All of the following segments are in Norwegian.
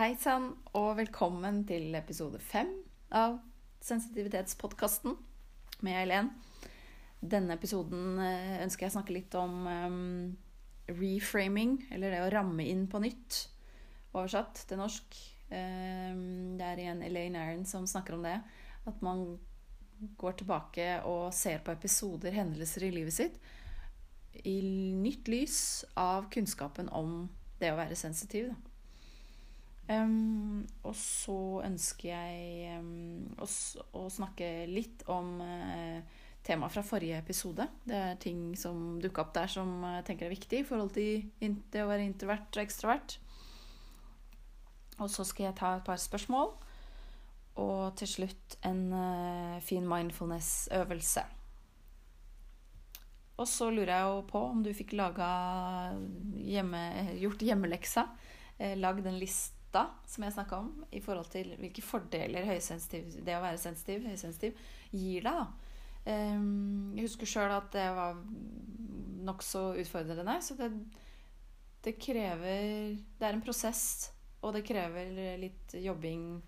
Hei sann, og velkommen til episode fem av Sensitivitetspodkasten med Eileen. Denne episoden eh, ønsker jeg å snakke litt om um, reframing, eller det å ramme inn på nytt, oversatt til norsk. Um, det er igjen Elaine Aron som snakker om det. At man går tilbake og ser på episoder, hendelser i livet sitt, i nytt lys av kunnskapen om det å være sensitiv. Da. Um, og så ønsker jeg um, å, å, snakke litt om uh, temaet fra forrige episode. Det er ting som dukka opp der som jeg tenker er viktig i forhold til det å være introvert og ekstrovert. Og så skal jeg ta et par spørsmål. Og til slutt en uh, fin mindfulness-øvelse. Og så lurer jeg jo på om du fikk laga hjemme, gjort hjemmeleksa. Eh, lagd en liste nytta som jeg snakka om, i forhold til hvilke fordeler det å være sensitiv, høysensitiv gir deg. da. jeg husker sjøl at det var nokså utfordrende. Så det, det krever Det er en prosess, og det krever litt jobbing,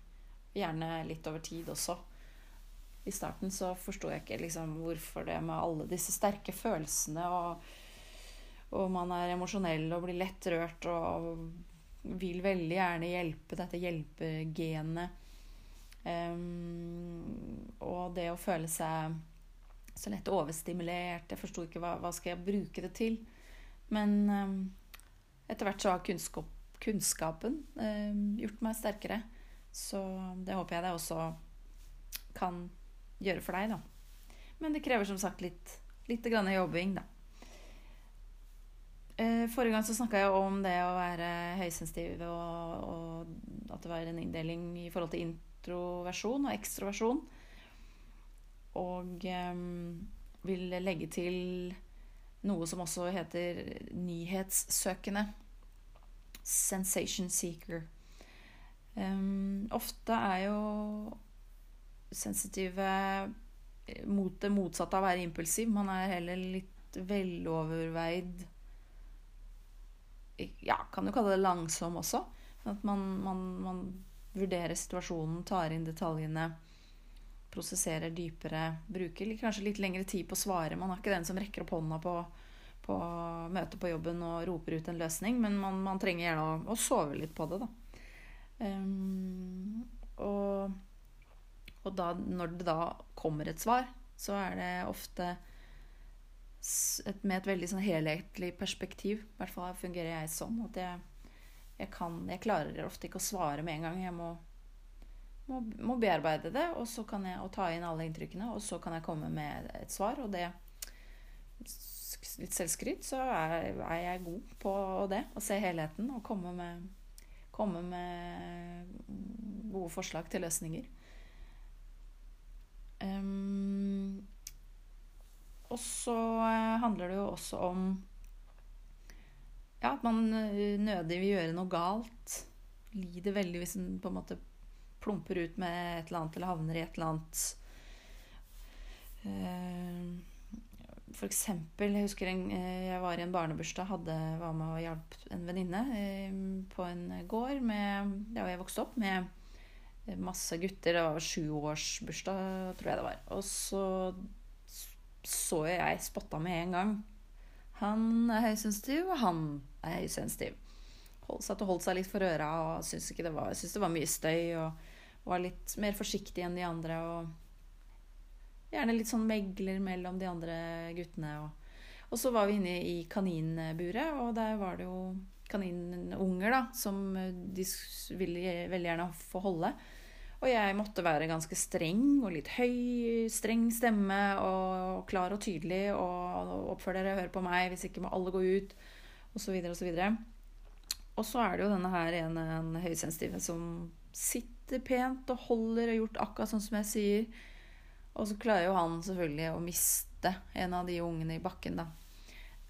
gjerne litt over tid også. I starten så forsto jeg ikke liksom hvorfor det med alle disse sterke følelsene og, og man er emosjonell og blir lett rørt og vil veldig gjerne hjelpe dette hjelpegenet. Um, og det å føle seg så lett overstimulert Jeg forsto ikke hva, hva skal jeg bruke det til. Men um, etter hvert så har kunnskap, kunnskapen um, gjort meg sterkere. Så det håper jeg det også kan gjøre for deg, da. Men det krever som sagt litt, litt jobbing, da. Eh, forrige gang så snakka jeg om det å være høysensitiv, og, og at det var en inndeling i forhold til introversjon og ekstroversjon. Og um, vil legge til noe som også heter nyhetssøkende. Sensation seeker. Um, ofte er jo sensitive mot det motsatte av å være impulsiv. Man er heller litt veloverveid ja, kan du kalle det langsom også. At man, man, man vurderer situasjonen, tar inn detaljene, prosesserer dypere. Bruker kanskje litt lengre tid på å svare. Man har ikke den som rekker opp hånda på, på møtet på jobben og roper ut en løsning, men man, man trenger gjerne å, å, sove litt på det, da. Um, og, og da, når det da kommer et svar, så er det ofte med et veldig sånn helhetlig perspektiv. I hvert fall fungerer jeg sånn at jeg, jeg, kan, jeg klarer ofte ikke å svare med en gang. Jeg må, må, må bearbeide det og så kan jeg og ta inn alle inntrykkene. Og så kan jeg komme med et svar. Og det Litt selvskryt, så er, er jeg god på det. Å se helheten og komme med, komme med gode forslag til løsninger. Um, og så eh, handler det jo også om ja, at man eh, nødig vil gjøre noe galt. Lider veldig hvis en på en måte plumper ut med et eller annet eller havner i et eller annet eh, For eksempel, jeg husker jeg var i en barnebursdag, hadde, var med og hjalp en venninne på en gård med, der jeg vokste opp, med masse gutter. Det var sjuårsbursdag, tror jeg det var. Og så så jeg spotta med en gang. Han er høysensitiv, og han er høysensitiv. Holdt, satt og holdt seg litt for øra og syntes, det var, syntes det var mye støy. Og var litt mer forsiktig enn de andre. Og gjerne litt sånn megler mellom de andre guttene. Og, og så var vi inne i kaninburet, og der var det jo kaninunger da, som de ville veldig gjerne få holde. Og jeg måtte være ganske streng og litt høy, streng stemme og klar og tydelig. Og oppfør dere, hør på meg, hvis ikke må alle gå ut, osv. osv. Og så er det jo denne her ene en høysensitiv som sitter pent og holder og gjort akkurat sånn som jeg sier. Og så klarer jo han selvfølgelig å miste en av de ungene i bakken, da.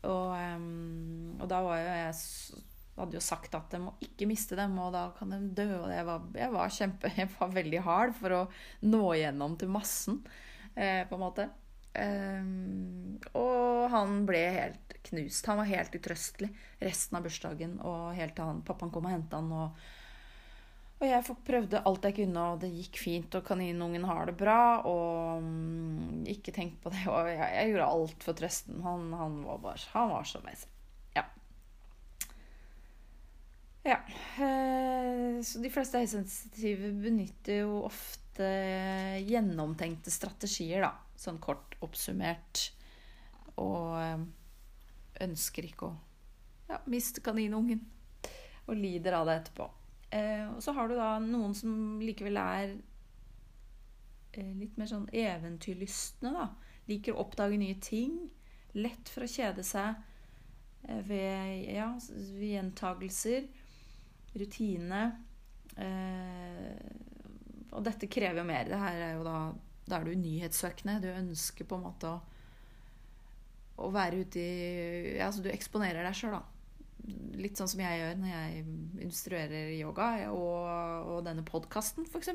Og, um, og da var jo jeg hadde jo sagt at de må ikke miste dem, og da kan de dø. Og jeg var, jeg var, kjempe, jeg var veldig hard for å nå igjennom til massen, eh, på en måte. Um, og han ble helt knust. Han var helt utrøstelig resten av bursdagen og helt til han, pappaen kom og henta han. Og, Og jeg prøvde alt jeg kunne, og det gikk fint, og kaninungen har det bra. Og mm, ikke tenk på det. Og jeg, jeg gjorde alt for trøsten. Han, han, var bare Han var så lei seg. Ja. Ja. Eh, så de fleste høysensitive benytter jo ofte gjennomtenkte strategier, da. Sånn kort oppsummert. Og eh, ønsker ikke å ja, miste kaninungen. Og lider av det etterpå. Eh, og så har du da noen som likevel er litt mer sånn eventyrlystne, da. Liker å oppdage nye ting. Lett for å kjede seg ved, ja, ved gjentagelser. Rutine. Eh, og dette krever jo mer. Det her er jo da Da er du nyhetssøkende. Du ønsker på en måte å, å være ute i Ja, altså du eksponerer deg sjøl, da litt sånn som jeg gjør når jeg instruerer yoga og, og denne podkasten, f.eks.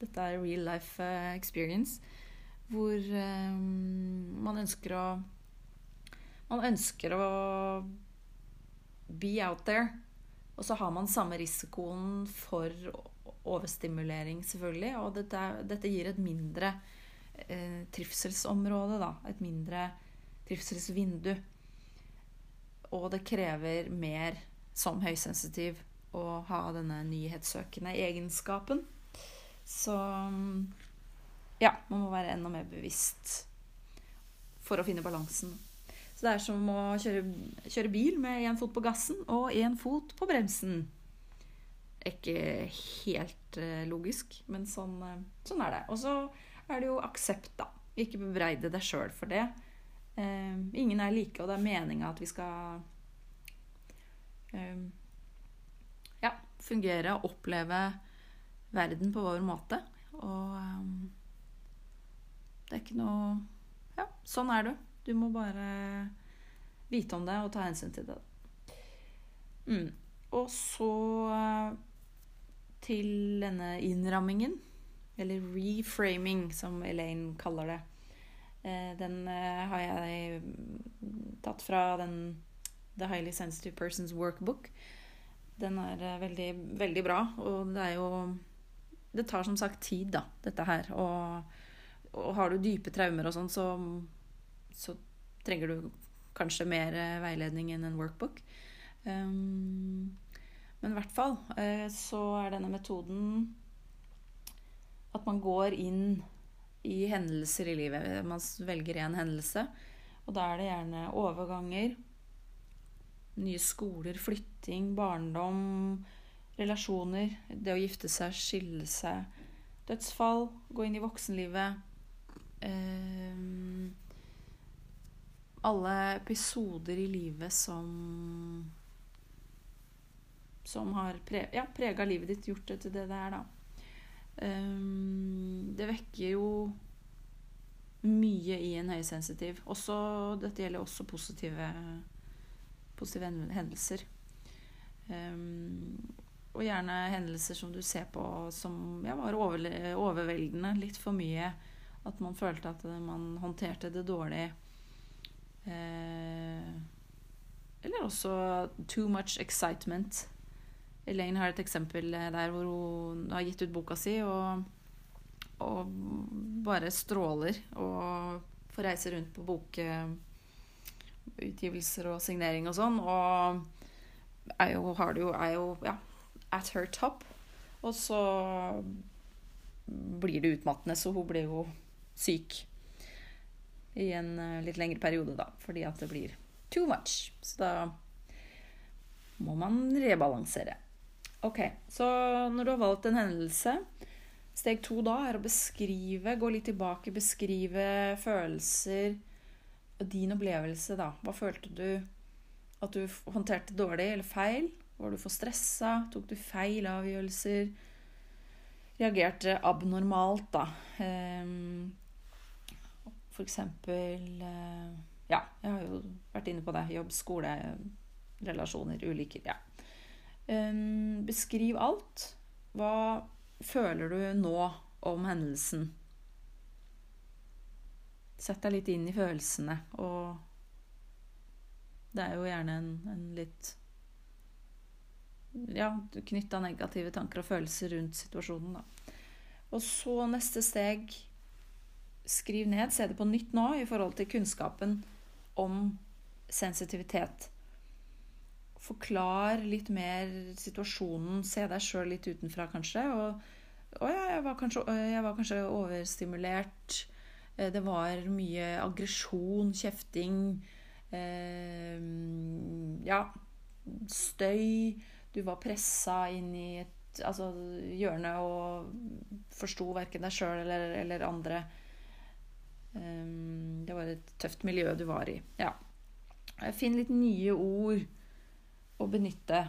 Dette er real life eh, experience. Hvor um, man ønsker å Man ønsker å be out there. Og så har man samme risikoen for overstimulering, selvfølgelig. Og dette, dette gir et mindre eh, trivselsområde, da. Et mindre trivselsvindu. Og det krever mer som høysensitiv å ha denne nyhetssøkende egenskapen. Så ja, man må være enda mer bevisst for å finne balansen. Så det er som å kjøre, kjøre bil med én fot på gassen og én fot på bremsen. Ikke helt uh, logisk, men sånn, uh, sånn, er det. Og så er det jo aksept, da. Ikke bebreide deg sjøl for det. Eh, ingen er like, og det er meninga at vi skal eh, ja, fungere og oppleve verden på vår måte. Og eh, det er ikke noe Ja, sånn er du. Du må bare vite om det og ta hensyn til det. Mm. Og så uh, til denne innrammingen, eller reframing, som Elaine kaller det. Eh, den eh, har jeg tatt fra den The Highly Sensitive Persons Workbook. Den er eh, veldig, veldig bra, og det er jo Det tar som sagt tid, da, dette her. Og, og har du dype traumer og sånn, så, så, trenger du kanskje mer veiledning enn en workbook. Um, men i hvert fall så er denne metoden at man går inn i hendelser i livet. Man velger én hendelse, og da er det gjerne overganger, nye skoler, flytting, barndom, relasjoner, det å gifte seg, skille seg, dødsfall, gå inn i voksenlivet eh, Alle episoder i livet som som har pre ja, prega livet ditt, gjort det til det det er, da. Um, det vekker jo mye i en høysensitiv. Også, dette gjelder også positive, positive hendelser. Um, og gjerne hendelser som du ser på som ja, var over, overveldende. Litt for mye. At man følte at man håndterte det dårlig. Uh, eller også too much excitement. Elaine har et eksempel der hvor hun har gitt ut boka si og, og bare stråler og får reise rundt på bokutgivelser og signering og sånn. Og er jo, har det jo, er jo ja, at her top. Og så blir det utmattende, så hun blir jo syk i en eh, litt lengre periode, da. Fordi at det blir too much. Så da må man rebalansere. Ok, så når du har valgt en hendelse Steg to da er å beskrive, gå litt tilbake, beskrive følelser og din opplevelse, da. Hva følte du? At du håndterte dårlig eller feil? Var du for stressa? Tok du feil avgjørelser? Reagerte abnormalt, da. Ehm, eksempel eh, Ja, jeg har jo vært inne på det. Jobb, skole, relasjoner, ulykker. Ja. Um, beskriv alt. Hva føler du nå om hendelsen? Sett deg litt inn i følelsene, og det er jo gjerne en, en litt ja, knytta negative tanker og følelser rundt situasjonen. Da. Og så neste steg Skriv ned, se det på nytt nå i forhold til kunnskapen om sensitivitet. Forklar litt mer situasjonen. Se deg sjøl litt utenfra, kanskje. Og å ja, jeg var, kanskje, jeg var kanskje overstimulert. Eh, det var mye aggresjon, kjefting. Eh, ja, støy. Du var pressa inn i et altså, hjørne og forsto verken deg sjøl eller, eller, andre. Um, det var et tøft miljø du var i. Ja. Finn litt nye ord å benytte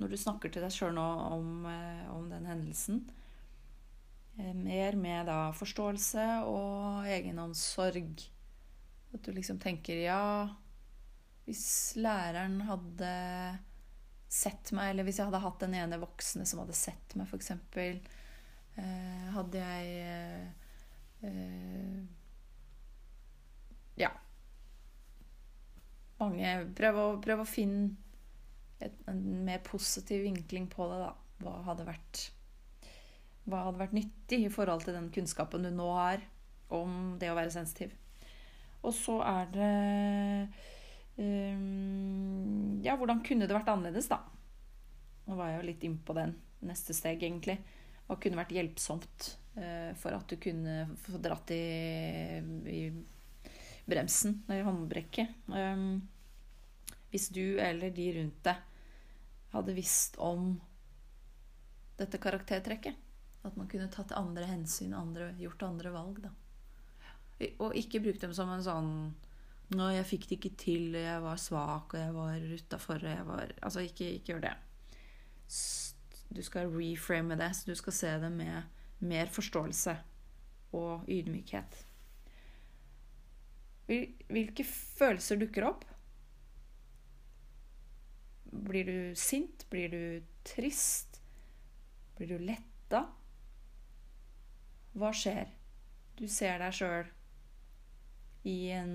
når du snakker til deg sjøl nå om, eh, om, den hendelsen. Eh, mer med da forståelse og egenomsorg. At du liksom tenker ja Hvis læreren hadde sett meg, eller hvis jeg hadde hatt den ene voksne som hadde sett meg, f.eks. Eh, hadde jeg Ja. Mange Prøv å, prøv å finne et, en mer positiv vinkling på det, da. Hva hadde vært hva hadde vært nyttig i forhold til den kunnskapen du nå har om det å være sensitiv. Og så er det um, Ja, hvordan kunne det vært annerledes, da? Nå var jeg jo litt innpå den. Neste steg, egentlig. Hva kunne vært hjelpsomt uh, for at du kunne få dratt i, i bremsen, i håndbrekket? Um, hvis du eller de rundt deg hadde visst om dette karaktertrekket. At man kunne tatt andre hensyn, andre, gjort andre valg, da. Og ikke brukt dem som en sånn Nå, jeg fikk det ikke til, jeg var svak, og jeg var utafor, og jeg var Altså, ikke, ikke gjør det. Du skal reframe det, så du skal se det med mer forståelse og ydmykhet. Hvilke følelser dukker opp? Blir du sint? Blir du trist? Blir du letta? Hva skjer? Du ser deg sjøl i en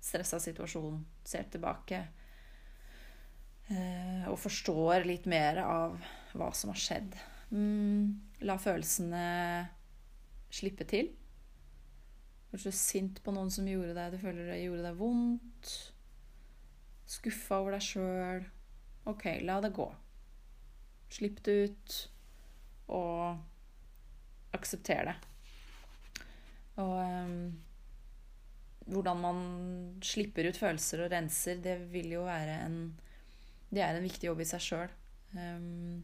stressa situasjon, ser tilbake eh, og forstår litt mer av hva som har skjedd. Mm, la følelsene slippe til. Kanskje sint på noen som gjorde deg, du føler det gjorde deg vondt. Skuffa over deg sjøl. Ok, la det gå. Slipp det ut, og aksepter det. Og um, hvordan man slipper ut følelser og renser, det vil jo være en Det er en viktig jobb i seg sjøl. Um,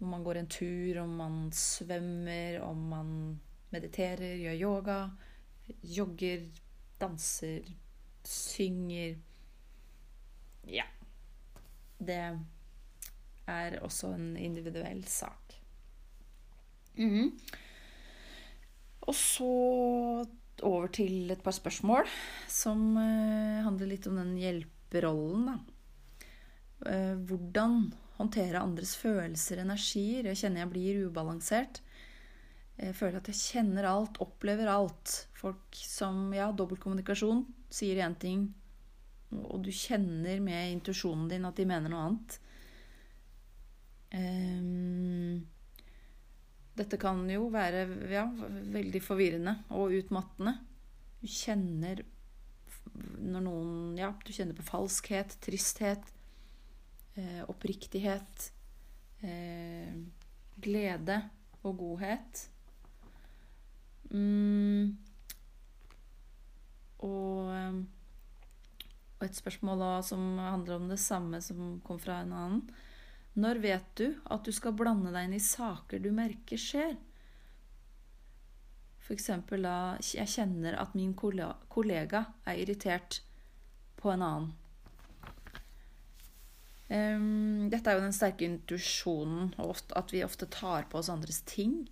om man går en tur, om man svømmer, om man mediterer, gjør yoga, jogger, danser, synger Ja. Det er også en individuell sak. Mm -hmm. Og så over til et par spørsmål som uh, handler litt om den hjelperollen. Da. Uh, hvordan håndtere andres følelser og energier. Jeg kjenner jeg blir ubalansert. Jeg føler at jeg kjenner alt, opplever alt. Folk som Ja, dobbeltkommunikasjon sier én ting, og du kjenner med intuisjonen din at de mener noe annet. Um, dette kan jo være ja, veldig forvirrende og utmattende. Du kjenner når noen Ja, du kjenner på falskhet, tristhet, eh, oppriktighet, eh, glede og godhet. Mm. Og, eh, og et spørsmål da som handler om det samme som kom fra en annen. Når vet du at du skal blande deg inn i saker du merker skjer? F.eks. da jeg kjenner at min kollega er irritert på en annen. Um, dette er jo den sterke intuisjonen, at vi ofte tar på oss andres ting.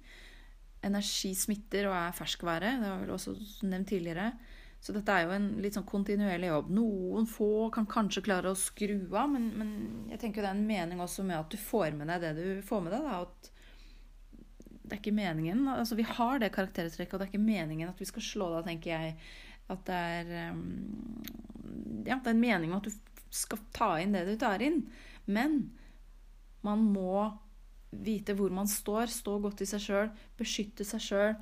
Energi smitter og er ferskvære. Det har vel også nevnt tidligere. Så dette er jo en litt sånn kontinuerlig jobb. Noen få kan kanskje klare å skru av, men, men, jeg tenker det er en mening også med at du får med deg det du får med deg. Da, at det er ikke meningen altså Vi har det karaktertrekket, og det er ikke meningen at vi skal slå deg, tenker jeg. At det er um, Ja, det er en mening at du skal ta inn det du tar inn. Men Man må vite hvor man står, stå godt i seg sjøl, beskytte seg sjøl.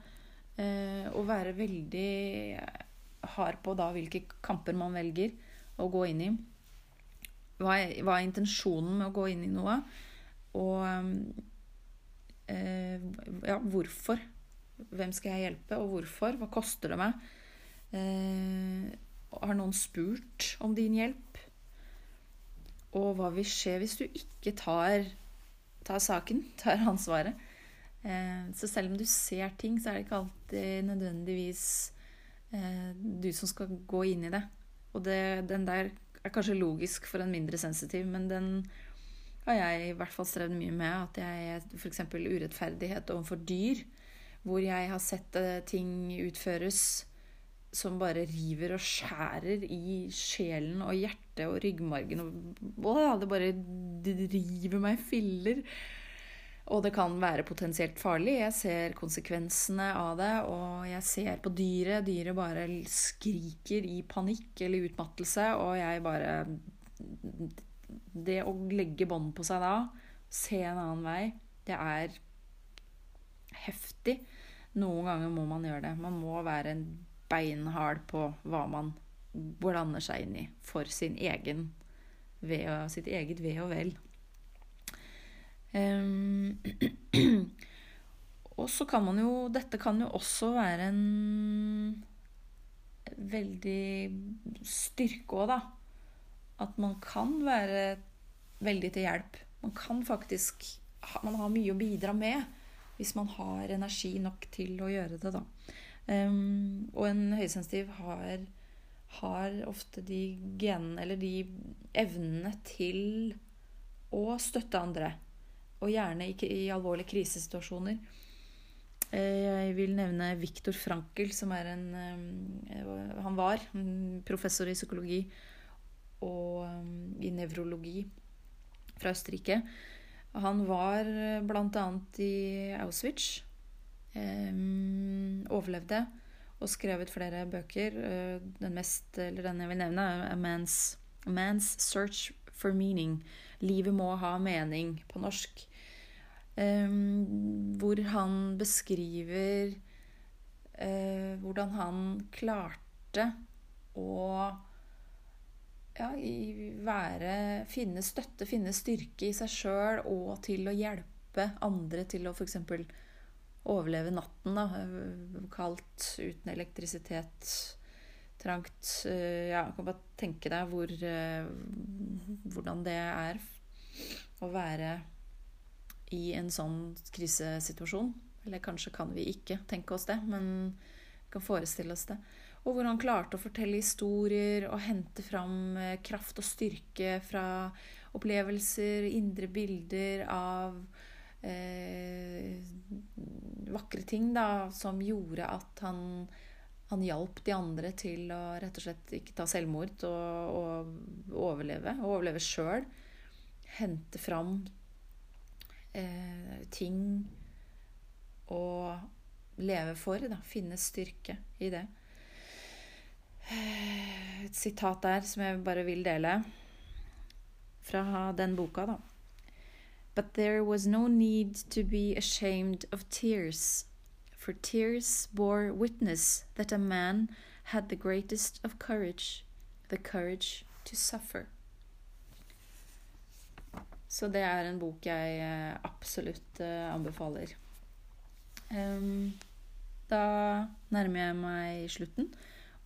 Eh, og være veldig hard på da hvilke kamper man velger å gå inn i. Hva er, hva er intensjonen med å gå inn i noe? Og eh, ja, hvorfor? Hvem skal jeg hjelpe, og hvorfor? Hva koster det meg? Eh, har noen spurt om din hjelp? Og hva vil skje hvis du ikke tar, tar saken, tar ansvaret? Eh, så selv om du ser ting, så er det ikke alltid nødvendigvis eh, du som skal gå inn i det. Og det, den der er kanskje logisk for en mindre sensitiv, men den har jeg i hvert fall strevd mye med. At jeg f.eks. urettferdighet overfor dyr, hvor jeg har sett eh, ting utføres som bare river og skjærer i sjelen og hjertet og ryggmargen. Og, å, det bare driver meg filler. Og det kan være potensielt farlig. Jeg ser konsekvensene av det, og jeg ser på dyret. Dyret bare skriker i panikk eller utmattelse, og jeg bare Det å legge bånd på seg da, se en annen vei, det er heftig. Noen ganger må man gjøre det. Man må være en beinhard på hva man blander seg inn i for sin egen ve og, sitt eget ve og vel. Um, og så kan man jo Dette kan jo også være en veldig styrke òg, da. At man kan være veldig til hjelp. Man kan faktisk Man har mye å bidra med hvis man har energi nok til å gjøre det, da. Um, og en høysensitiv har, har ofte de genene, eller de evnene til å støtte andre og gjerne ikke i alvorlige krisesituasjoner. Eh, jeg vil nevne Viktor Frankel, som er en eh, Han var professor i psykologi og i nevrologi fra Østerrike. Han var bl.a. i Auschwitz. Overlevde og skrevet flere bøker. Eh, den mest, eller den jeg vil nevne, er Man's, Man's Search for Meaning. Livet må ha mening på norsk. Um, hvor han beskriver uh, hvordan han klarte å ja, være Finne støtte, finne styrke i seg sjøl og til å hjelpe andre til å f.eks. overleve natten. Da. Kaldt, uten elektrisitet, trangt. Uh, ja, kan bare tenke deg hvor, uh, hvordan det er å være i en sånn krisesituasjon. Eller kanskje kan vi ikke tenke oss det, men vi kan forestille oss det. Og hvor han klarte å fortelle historier og hente fram eh, kraft og styrke fra opplevelser, indre bilder av eh, vakre ting da, som gjorde at han, han hjalp de andre til å rett og slett ikke ta selvmord og, og overleve. Og overleve sjøl. Hente fram eh, ting å leve for. Da. Finne styrke i det. Et sitat der som jeg bare vil dele fra den boka, da. But there was no need to be ashamed of tears, for tears bore witness that a man had the greatest of courage, the courage to suffer. Så det er en bok jeg eh, absolutt anbefaler. anbefaler. Da nærmer jeg meg slutten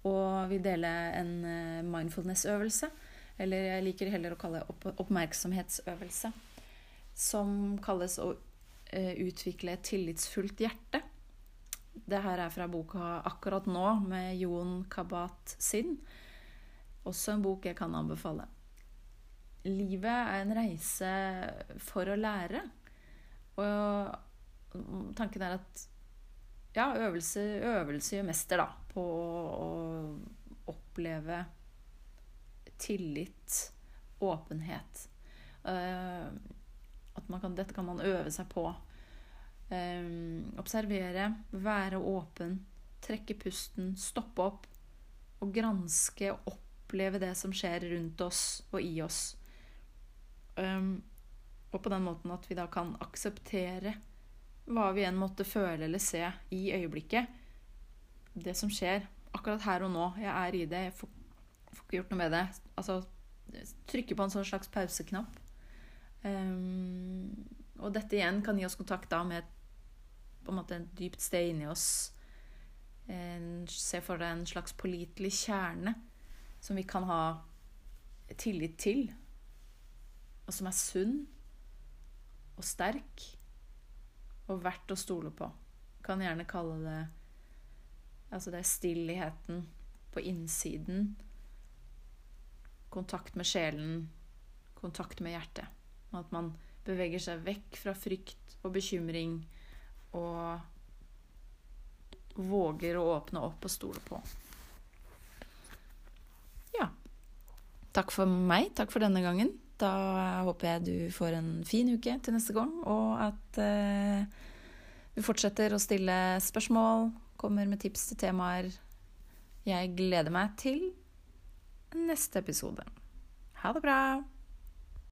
og vil dele en eh, mindfulness-øvelse. Eller jeg liker heller å kalle det oppmerksomhetsøvelse. Som kalles å utvikle et tillitsfullt hjerte. Det her er fra boka 'Akkurat nå' med Jon Kabat-Zinn. Også en bok jeg kan anbefale livet er en reise for å lære. Og tanken er at ja, øvelse, øvelse gjør mester, da. På å oppleve tillit, åpenhet. Uh, kan, dette kan man øve seg på. Um, observere, være åpen, trekke pusten, stoppe opp og granske og oppleve det som skjer rundt oss og i oss. Um, Og på den måten at vi da kan akseptere hva vi enn måtte føle eller se i øyeblikket. Det som skjer akkurat her og nå. Jeg er i det. Jeg får, får ikke gjort noe med det. Altså trykke på en sånn slags pauseknapp. Um, og dette igjen kan gi oss kontakt da med på en måte et dypt sted inni oss. En, se for deg en slags pålitelig kjerne som vi kan ha tillit til, og som er sunn og sterk og verdt å stole på. Kan gjerne kalle det Altså det er stillheten på innsiden. Kontakt med sjelen, kontakt med hjertet. Og at man beveger seg vekk fra frykt og bekymring og våger å åpne opp og stole på. Ja. Takk for meg. Takk for denne gangen. Da håper jeg du får en fin uke til neste gang, og at eh, du fortsetter å stille spørsmål, kommer med tips til temaer. Jeg gleder meg til neste episode. Ha det bra!